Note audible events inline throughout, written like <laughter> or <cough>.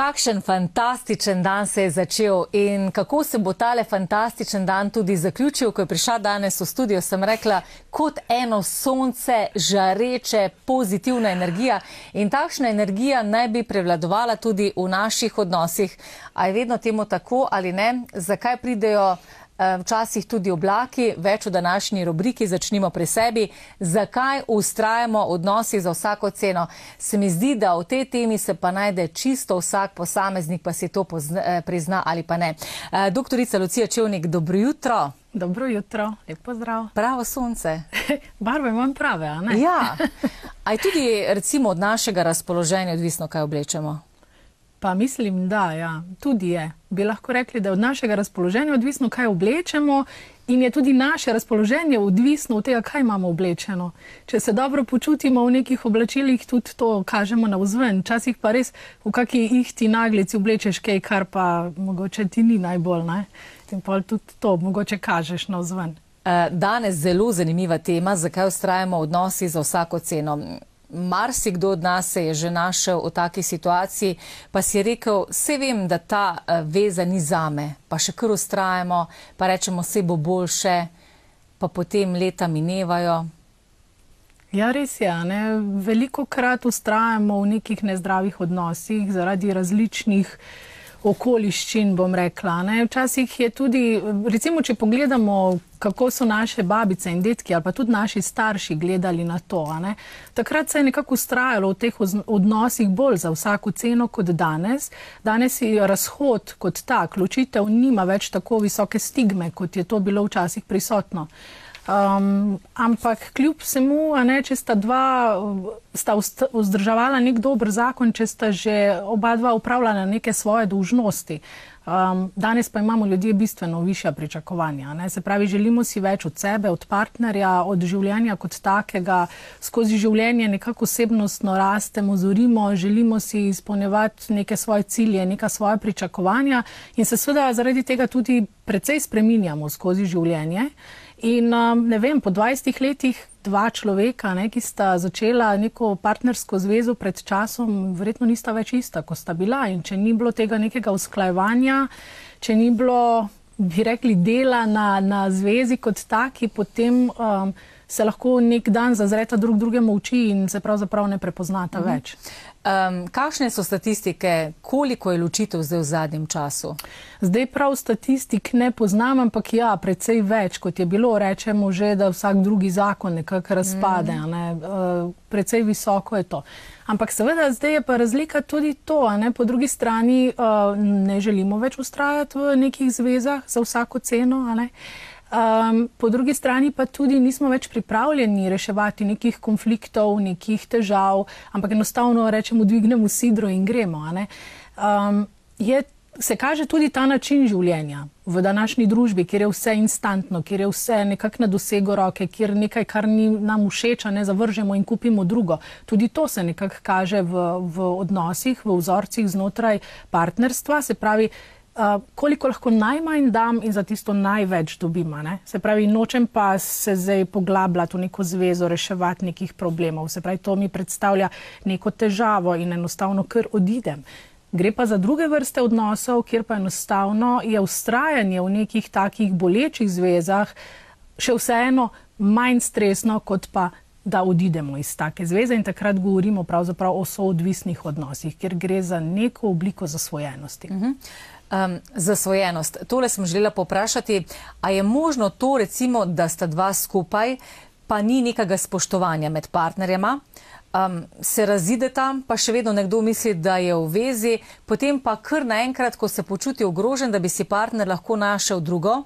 Kakšen fantastičen dan se je začel in kako se bo tale fantastičen dan tudi zaključil, ko je prišla danes v studio, sem rekla, kot eno sonce, žareče, pozitivna energija in takšna energija naj bi prevladovala tudi v naših odnosih. A je vedno temu tako ali ne? Zakaj pridejo včasih tudi oblaki, več v današnji rubriki, začnimo pri sebi. Zakaj ustrajamo odnosi za vsako ceno? Se mi zdi, da v tej temi se pa najde čisto vsak posameznik, pa si to pozna, eh, prizna ali pa ne. Eh, doktorica Lucija Čevnik, dobro jutro. Dobro jutro, lep pozdrav. Pravo sonce. <laughs> Barve imam prave, a ne? Ja. A je tudi recimo od našega razpoloženja odvisno, kaj oblečemo? Pa mislim, da ja, tudi je. Bi lahko rekli, da je od našega razpoloženja odvisno, kaj oblečemo, in je tudi naše razpoloženje odvisno od tega, kaj imamo oblečeno. Če se dobro počutimo v nekih oblačilih, tudi to kažemo na vzven. Včasih pa res v kakšni ihti naglici oblečeš kaj, kar pa mogoče ti ni najbolj. Ne? In pa tudi to mogoče kažeš na vzven. Eh, danes zelo zanimiva tema, zakaj ustrajamo odnosi za vsako ceno marsikdo od nas se je že našel v taki situaciji, pa si je rekel, vse vem, da ta eh, veza ni zame, pa še kar ustrajamo, pa rečemo, vse bo boljše, pa potem leta minevajo. Ja, res je. Ne? Veliko krat ustrajamo v nekih nezdravih odnosih zaradi različnih okoliščin, bom rekla. Ne? Včasih je tudi, recimo, če pogledamo, kako so naše babice in detki ali pa tudi naši starši gledali na to. Takrat se je nekako ustrajalo v teh odnosih bolj za vsako ceno kot danes. Danes je razhod kot tak, ločitev nima več tako visoke stigme, kot je to bilo včasih prisotno. Um, ampak kljub vsemu, ne, če sta dva sta vzdrževala nek dober zakon, če sta že oba dva upravljala neke svoje dolžnosti. Um, danes pa imamo ljudje bistveno višja pričakovanja. Ne. Se pravi, želimo si več od sebe, od partnerja, od življenja kot takega. Skozi življenje nekako osebnostno rastemo, zorimo, želimo si izpolnjevati neke svoje cilje, neka svoje pričakovanja in se seveda zaradi tega tudi precej spreminjamo skozi življenje. In um, ne vem, po 20 letih dva človeka, ne, ki sta začela neko partnersko zvezo pred časom, verjetno nista več ista, kot sta bila. In če ni bilo tega nekega usklajevanja, če ni bilo, bi rekli, dela na, na zvezi kot taki, potem um, se lahko nek dan zazreta drug drugemu oči in se pravzaprav ne prepoznata mhm. več. Um, kakšne so statistike, koliko je ločitev zdaj v zadnjem času? Zdaj prav statistik ne poznam, ampak ja, precej več, kot je bilo, rečemo že, da vsak drugi zakon nekako razpade. Mm. Ne? Uh, precej visoko je to. Ampak seveda zdaj je pa razlika tudi to, ne? po drugi strani uh, ne želimo več ustrajati v nekih zvezah za vsako ceno. Um, po drugi strani pa tudi nismo več pripravljeni reševati nekih konfliktov, nekih težav, ampak enostavno rečemo, dvignemo sidro in gremo. Um, je, se kaže tudi ta način življenja v današnji družbi, kjer je vse instantno, kjer je vse nekako na dosego roke, kjer nekaj, kar ni nam všeč, ne zavržemo in kupimo drugo. Tudi to se nekako kaže v, v odnosih, v vzorcih znotraj partnerstva. Se pravi, koliko lahko najmanj dam in za tisto največ dobim. Se pravi, nočem pa se zdaj poglabljati v neko zvezo, reševati nekih problemov. Se pravi, to mi predstavlja neko težavo in enostavno kar odidem. Gre pa za druge vrste odnosov, kjer pa enostavno je ustrajanje v nekih takih bolečih zvezah še vseeno manj stresno, kot pa da odidemo iz take zveze in takrat govorimo pravzaprav o soodvisnih odnosih, kjer gre za neko obliko zasvojenosti. Uh mhm. -huh. Um, zasvojenost. Tole sem želela poprašati, a je možno to, recimo, da sta dva skupaj, pa ni nekega spoštovanja med partnerjema, um, se razideta, pa še vedno nekdo misli, da je v vezi, potem pa kar naenkrat, ko se počuti ogrožen, da bi si partner lahko našel drugo,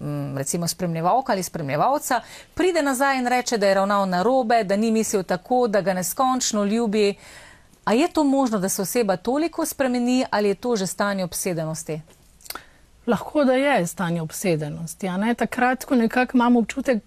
um, recimo spremljevalka ali spremljevalca, pride nazaj in reče, da je ravnal na robe, da ni mislil tako, da ga neskončno ljubi. A je to možno, da se oseba toliko spremeni ali je to že stanje obsedenosti? Lahko da je stanje obsedenosti. Takrat, ko nekako imamo občutek,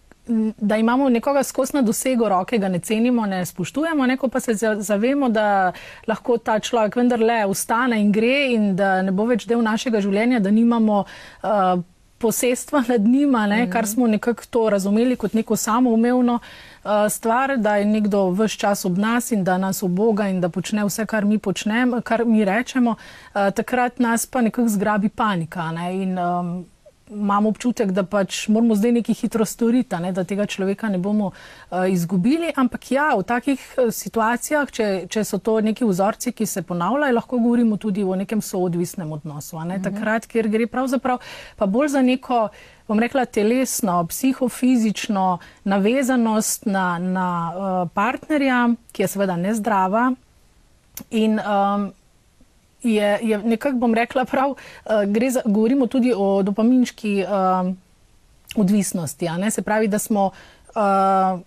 da imamo nekoga skozi na dosego roke, ga ne cenimo, ne spoštujemo, neko pa se zavemo, da lahko ta človek vendarle ustane in gre in da ne bo več del našega življenja, da nimamo uh, posestva nad njima, ne, mm. kar smo nekako to razumeli kot neko samoumevno uh, stvar, da je nekdo vse čas ob nas in da nas oboga in da počne vse, kar mi počnemo, kar mi rečemo, uh, takrat nas pa nekako zgrabi panika. Ne, in, um, imam občutek, da pač moramo zdaj nekaj hitro storiti, ne, da tega človeka ne bomo uh, izgubili. Ampak ja, v takih uh, situacijah, če, če so to neki vzorci, ki se ponavljajo, lahko govorimo tudi o nekem soodvisnem odnosu. Ne, mhm. Takrat, kjer gre pravzaprav pa bolj za neko. Bom rekla telesno, psihofizično navezanost na, na uh, partnerja, ki je seveda nezdrava. In um, je, je nekako, bom rekla, prav, uh, za, govorimo tudi o dopaminski uh, odvisnosti. Se pravi, da smo uh,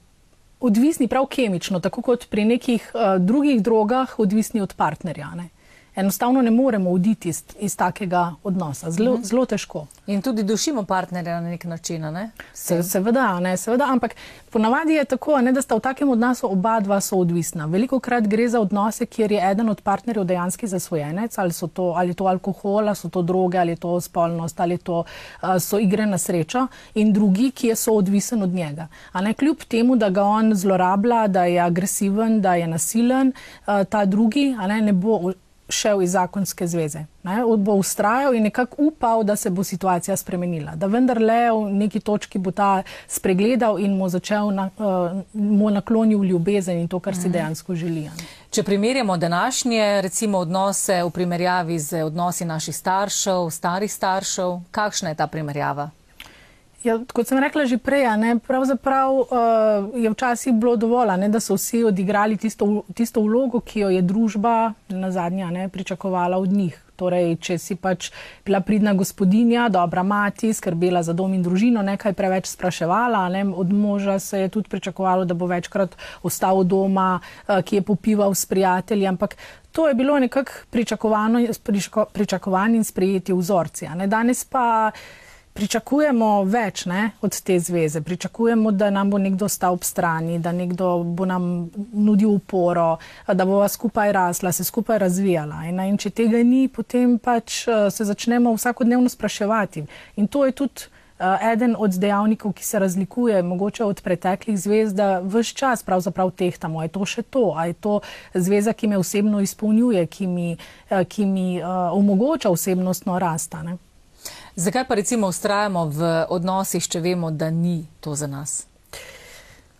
odvisni prav kemično, tako kot pri nekih uh, drugih drogah, odvisni od partnerja. Ne? Enostavno ne moremo oditi iz, iz takega odnosa. Zelo, -hmm. zelo težko. In tudi dušimo partnerja na nek način. Ne? Se, seveda, ne, seveda, ampak ponavadi je tako, ne, da sta v takem odnosu oba dva soodvisna. Veliko krat gre za odnose, kjer je eden od partnerjev dejansko zasvojenec, ali so to, ali to alkohol, ali so to droge, ali to spolnost, ali to so igre na srečo, in drugi, ki je soodvisen od njega. Ne, kljub temu, da ga on zlorablja, da je agresiven, da je nasilen, ta drugi ne, ne bo šel iz zakonske zveze. Ne, bo ustrajal in nekako upal, da se bo situacija spremenila, da vendar le v neki točki bo ta spregledal in mu začel na, uh, mu naklonil ljubezen in to, kar si mhm. dejansko želi. Ne. Če primerjamo današnje recimo odnose v primerjavi z odnosi naših staršev, starih staršev, kakšna je ta primerjava? Ja, kot sem rekla že prej, ne, pravzaprav uh, je včasih bilo dovolj, da so vsi odigrali tisto, tisto vlogo, ki jo je družba na zadnja ne, pričakovala od njih. Torej, če si pač bila pridna gospodinja, dobra mati, skrbela za dom in družino, nekaj preveč spraševala, ne, od moža se je tudi pričakovalo, da bo večkrat ostal doma, uh, ki je popival s prijatelji, ampak to je bilo nekako pričakovano, pričakovani in sprejeti vzorci. Danes pa pričakujemo več ne, od te zveze. Pričakujemo, da nam bo nekdo stal ob strani, da nekdo bo nam nudil uporo, da bova skupaj rasla, se skupaj razvijala. In, in če tega ni, potem pač eh, se začnemo vsakodnevno spraševati. In to je tudi. Uh, eden od dejavnikov, ki se razlikuje mogoče od preteklih zvez, da vse čas pravzaprav tehtamo, je to še to, ali je to zveza, ki me osebno izpolnjuje, ki mi, uh, ki mi uh, omogoča osebnostno rastanje. Zakaj pa recimo ustrajamo v odnosih, če vemo, da ni to za nas?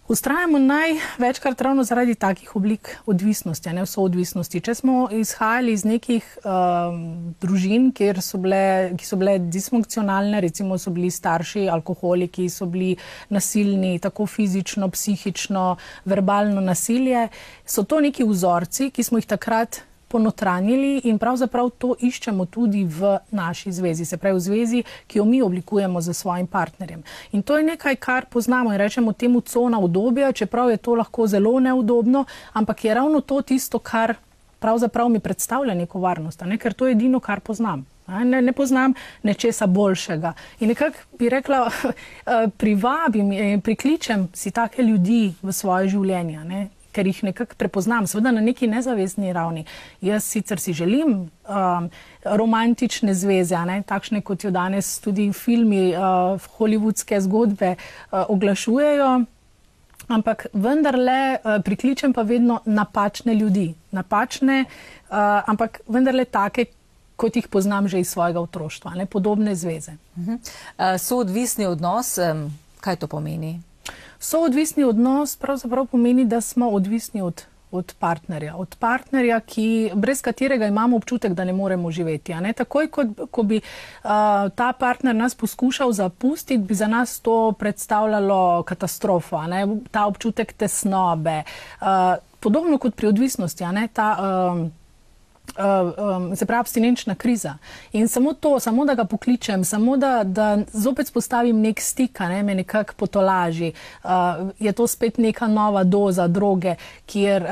Ustrajamo največkrat ravno zaradi takih oblik odvisnosti, ne vso odvisnosti. Če smo izhajali iz nekih um, družin, so bile, ki so bile disfunkcionalne, recimo so bili starši alkoholiki, so bili nasilni, tako fizično, psihično, verbalno nasilje, so to neki vzorci, ki smo jih takrat ponotranjili in pravzaprav to iščemo tudi v naši zvezi, se pravi v zvezi, ki jo mi oblikujemo z svojim partnerjem. In to je nekaj, kar poznamo in rečemo temu cona obdobja, čeprav je to lahko zelo neudobno, ampak je ravno to tisto, kar pravzaprav mi predstavlja neko varnost, ne? ker to je edino, kar poznam. Ne, ne poznam nečesa boljšega. In nekako bi rekla, <laughs> privabim in prikličem si take ljudi v svoje življenje. Ne? Ker jih nekako prepoznam, seveda na neki nezavezni ravni. Jaz sicer si želim um, romantične zveze, ne, takšne kot jo danes tudi filmi, uh, hollywoodske zgodbe uh, oglašujejo. Ampak vendarle uh, prikličem pa vedno napačne ljudi. Napačne, uh, ampak vendarle take, kot jih poznam že iz svojega otroštva, ne podobne zveze. Uh -huh. uh, so odvisni odnos, um, kaj to pomeni? Soodvisni odnos pravzaprav pomeni, da smo odvisni od, od partnerja. Od partnerja, ki, brez katerega imamo občutek, da ne moremo živeti. Ne? Takoj, ko, ko bi uh, ta partner nas poskušal zapustiti, bi za nas to predstavljalo katastrofo, ne? ta občutek tesnobe. Uh, podobno kot pri odvisnosti. Ta, uh, um, se pravi, abstinenčna kriza. In samo to, samo da ga pokličem, samo da, da zopet spostavim nek stik, ne, me nekako potolaži, uh, je to spet neka nova doza droge,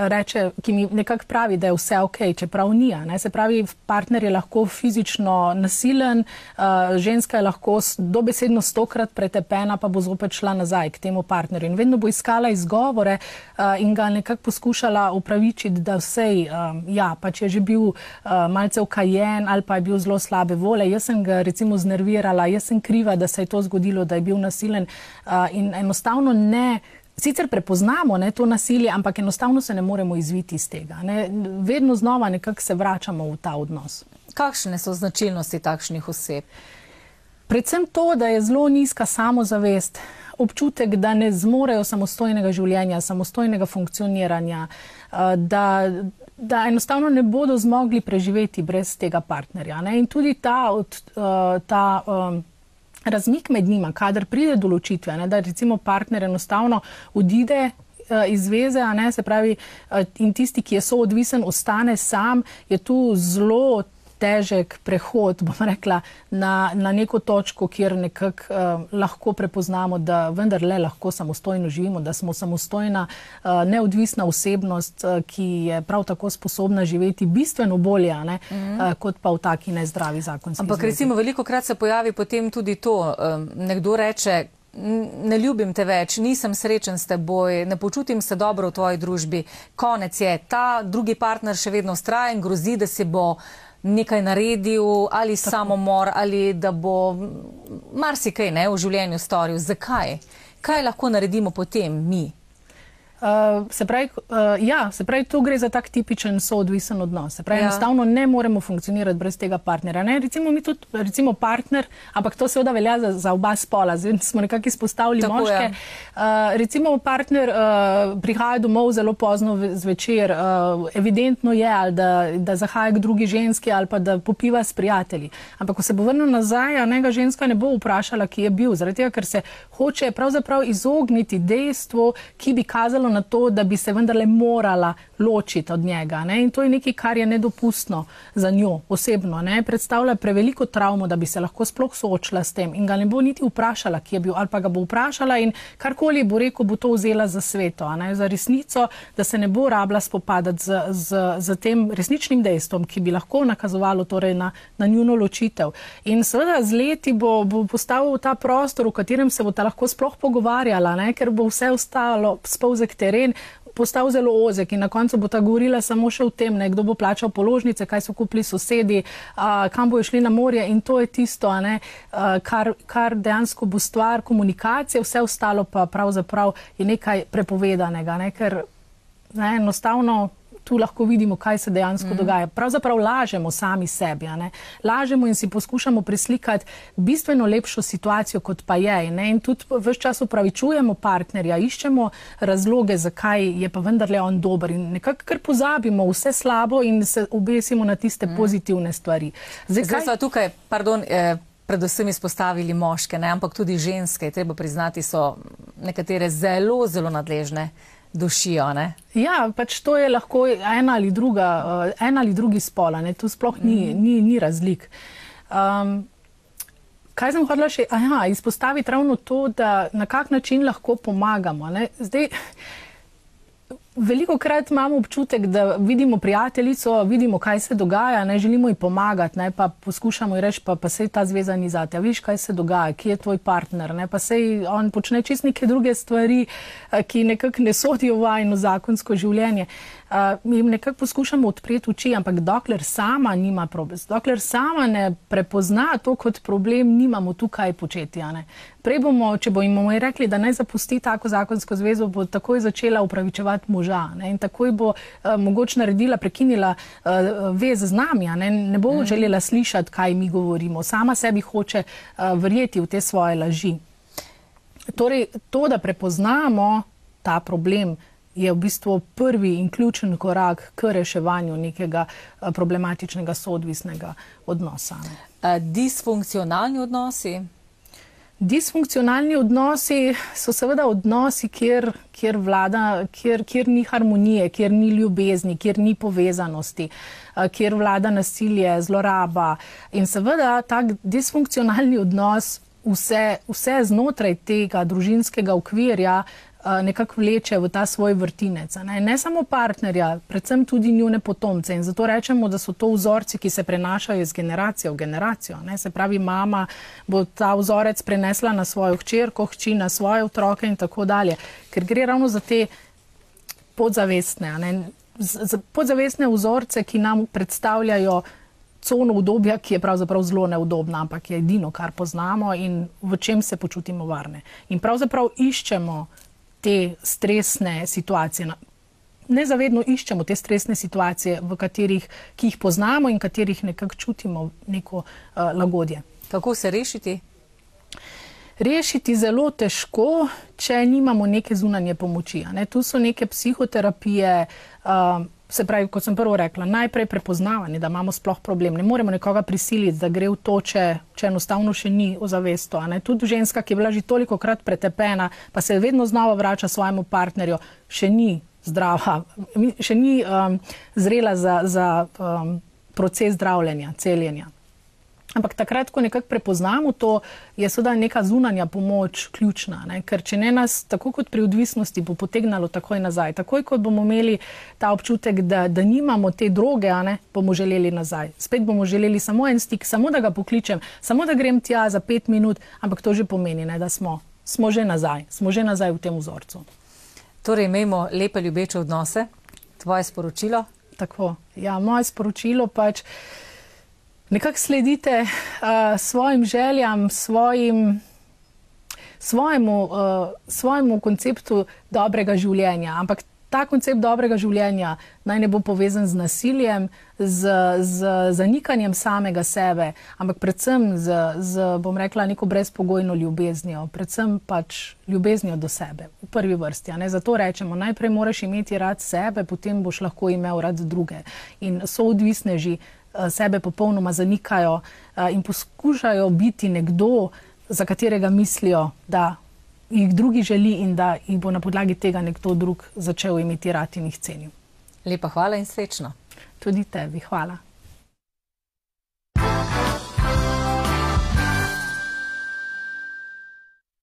reče, ki mi nekako pravi, da je vse ok, čeprav ni. Se pravi, partner je lahko fizično nasilen, uh, ženska je lahko dobesedno stokrat pretepena, pa bo zopet šla nazaj k temu partnerju. In vedno bo iskala izgovore uh, in ga nekako poskušala upravičiti, da vsej, uh, ja, pač je že bil bil uh, malce okajen ali pa je bil zelo slabe vole. Jaz sem ga recimo znervirala, jaz sem kriva, da se je to zgodilo, da je bil nasilen uh, in enostavno ne. Sicer prepoznamo ne, to nasilje, ampak enostavno se ne moremo izviti iz tega. Ne. Vedno znova nekako se vračamo v ta odnos. Kakšne so značilnosti takšnih oseb? Predvsem to, da je zelo nizka samozavest, občutek, da ne zmorejo samostojnega življenja, samostojnega funkcioniranja, eh, da, da enostavno ne bodo zmogli preživeti brez tega partnerja. Ne? In tudi ta, od, eh, ta um, razmik med njima, kadar pride do ločitve, ne? da recimo partner enostavno odide. Iz zveze, ne, se pravi, in tisti, ki je soodvisen, ostane sam, je tu zelo težek prehod, <laughs> bom rekla, na, na neko točko, kjer nekako uh, lahko prepoznamo, da vendarle lahko samostojno živimo, da smo samostojna, uh, neodvisna osebnost, uh, ki je prav tako sposobna živeti bistveno bolje, ne, mm -hmm. uh, kot pa v taki nezdravi zakonski. Ampak zvezi. recimo veliko krat se pojavi potem tudi to, um, nekdo reče, ne ljubim te več, nisem srečen s teboj, ne počutim se dobro v tvoji družbi, konec je, ta drugi partner še vedno ustraja in grozi, da se bo nekaj naredil ali Tako. samomor ali da bo marsikaj ne v življenju storil. Zakaj? Kaj lahko naredimo potem mi? Uh, se, pravi, uh, ja, se pravi, tu gre za tak tipičen soodvisen odnos. Se pravi, ja. enostavno ne moremo funkcionirati brez tega partnera. Ne? Recimo mi tudi, recimo partner, ampak to seveda velja za, za oba spola, zdaj smo nekako izpostavili Tako moške. Uh, recimo partner uh, prihaja domov zelo pozno zvečer, uh, evidentno je, ali da, da zahaja k drugi ženski ali pa da popiva s prijatelji. Ampak ko se bo vrnil nazaj, a njega ženska ne bo vprašala, ki je bil, zaradi tega, ker se hoče pravzaprav izogniti dejstvu, ki bi kazalo na to, da bi se vendarle morala ločiti od njega. Ne? In to je nekaj, kar je nedopustno za njo osebno. Ne? Predstavlja preveliko travmo, da bi se lahko sploh soočila s tem in ga ne bo niti vprašala, kje je bil, ali pa ga bo vprašala in karkoli bo rekel, bo to vzela za sveto, za resnico, da se ne bo rabila spopadati z, z, z tem resničnim dejstvom, ki bi lahko nakazovalo torej na, na njuno ločitev. In seveda z leti bo, bo postavil ta prostor, v katerem se bo ta lahko sploh pogovarjala, ne? ker bo vse ostalo spolzek teren postal zelo ozek in na koncu bo ta govorila samo še o tem, ne, kdo bo plačal položnice, kaj so kupili sosedi, a, kam bojo šli na morje in to je tisto, ne, a, kar, kar dejansko bo stvar komunikacije, vse ostalo pa pravzaprav je nekaj prepovedanega, ne, ker ne, enostavno tu lahko vidimo, kaj se dejansko mm. dogaja. Pravzaprav lažemo sami sebi, lažemo in si poskušamo preslikati bistveno lepšo situacijo, kot pa je. Ne? In tudi vse čas upravičujemo partnerja, iščemo razloge, zakaj je pa vendarle on dober in nekako kar pozabimo vse slabo in se obesimo na tiste mm. pozitivne stvari. Zdaj, Zdaj kaj... tukaj, pardon, eh, predvsem izpostavili moške, ne? ampak tudi ženske, treba priznati, so nekatere zelo, zelo nadležne dušijo. Ne? Ja, pač to je lahko ena ali druga, uh, ena ali drugi spola, ne? tu sploh ni, mm. ni, ni razlik. Um, kaj sem hodila še? Aha, izpostaviti ravno to, da na kak način lahko pomagamo. Ne? Zdaj, Veliko krat imamo občutek, da vidimo prijateljico, vidimo, kaj se dogaja, ne želimo ji pomagati, ne, pa poskušamo ji reči, pa, pa se ta zveza ni zate. Viš, kaj se dogaja, kje je tvoj partner, ne, pa se on počne čist neke druge stvari, ki nekako ne sodijo v vajno zakonsko življenje. Uh, jim nekako poskušamo odpreti oči, ampak dokler sama nima problema, dokler sama ne prepozna to kot problem, nimamo tukaj početi. Prej bomo, če bomo rekli, da naj zapusti tako zakonsko zvezo, bo takoj začela upravičevati moža ne? in takoj bo uh, mogoče naredila, prekinila uh, vez z nami, ne, ne bo mm. želela slišati, kaj mi govorimo, sama sebi hoče uh, verjeti v te svoje laži. Torej, to, da prepoznamo ta problem, je v bistvu prvi in ključen korak k reševanju nekega problematičnega soodvisnega odnosa. Eh, disfunkcionalni odnosi? Disfunkcionalni odnosi so seveda odnosi, kjer, kjer, vlada, kjer, kjer ni harmonije, kjer ni ljubezni, kjer ni povezanosti, eh, kjer vlada nasilje, zloraba. In seveda tak disfunkcionalni odnos vse, vse znotraj tega družinskega okvirja nekako vleče v ta svoj vrtinec. Ne? ne samo partnerja, predvsem tudi njune potomce. In zato rečemo, da so to vzorci, ki se prenašajo iz generacije v generacijo. Ne? Se pravi, mama bo ta vzorec prenesla na svojo hčerko, hči na svoje otroke in tako dalje. Ker gre ravno za te podzavestne. podzavestne vzorce, ki nam predstavljajo cono obdobja, ki je pravzaprav zelo neudobna, ampak je edino, kar poznamo in v čem se počutimo varne. In pravzaprav iščemo te stresne situacije. Nezavedno iščemo te stresne situacije, v katerih jih poznamo in katerih nekako čutimo neko uh, lagodje. Kako se rešiti? Rešiti zelo težko, če nimamo neke zunanje pomoči. Ne? Tu so neke psihoterapije. Uh, se pravi, kot sem prvo rekla, najprej prepoznavanje, da imamo sploh problem. Ne moremo nekoga prisiliti, da gre v to, če, če enostavno še ni ozavesto. Tudi ženska, ki je bila že toliko krat pretepena, pa se vedno znova vrača svojemu partnerju, še ni zdrava, še ni um, zrela za, za um, proces zdravljenja, celjenja. Ampak takrat, ko nekako prepoznamo to, je seveda neka zunanja pomoč ključna. Ne? Ker če ne nas, tako kot pri odvisnosti, bo potegnalo takoj nazaj. Takoj, ko bomo imeli ta občutek, da, da nimamo te droge, ne, bomo želeli nazaj. Spet bomo želeli samo en stik, samo da ga pokličem, samo da grem tja za pet minut, ampak to že pomeni, ne, da smo, smo že nazaj, smo že nazaj v tem vzorcu. Torej, imejmo lepe ljubeče odnose. Tvoje sporočilo? Tako. Ja, moje sporočilo pač nekako sledite uh, svojim željam, svojim, svojemu, uh, svojemu konceptu dobrega življenja. Ampak ta koncept dobrega življenja naj ne bo povezan z nasiljem, z, z zanikanjem samega sebe, ampak predvsem z, z, bom rekla, neko brezpogojno ljubeznijo, predvsem pač ljubeznijo do sebe v prvi vrsti. Zato rečemo, najprej moraš imeti rad sebe, potem boš lahko imel rad druge. In so odvisneži. Eh, sebe popolnoma zanikajo eh, in poskušajo biti nekdo, za katerega mislijo, da jih drugi želi in da jih bo na podlagi tega nekdo drug začel imeti rad in jih cenil. Lepa hvala in srečno. Tudi tebi hvala.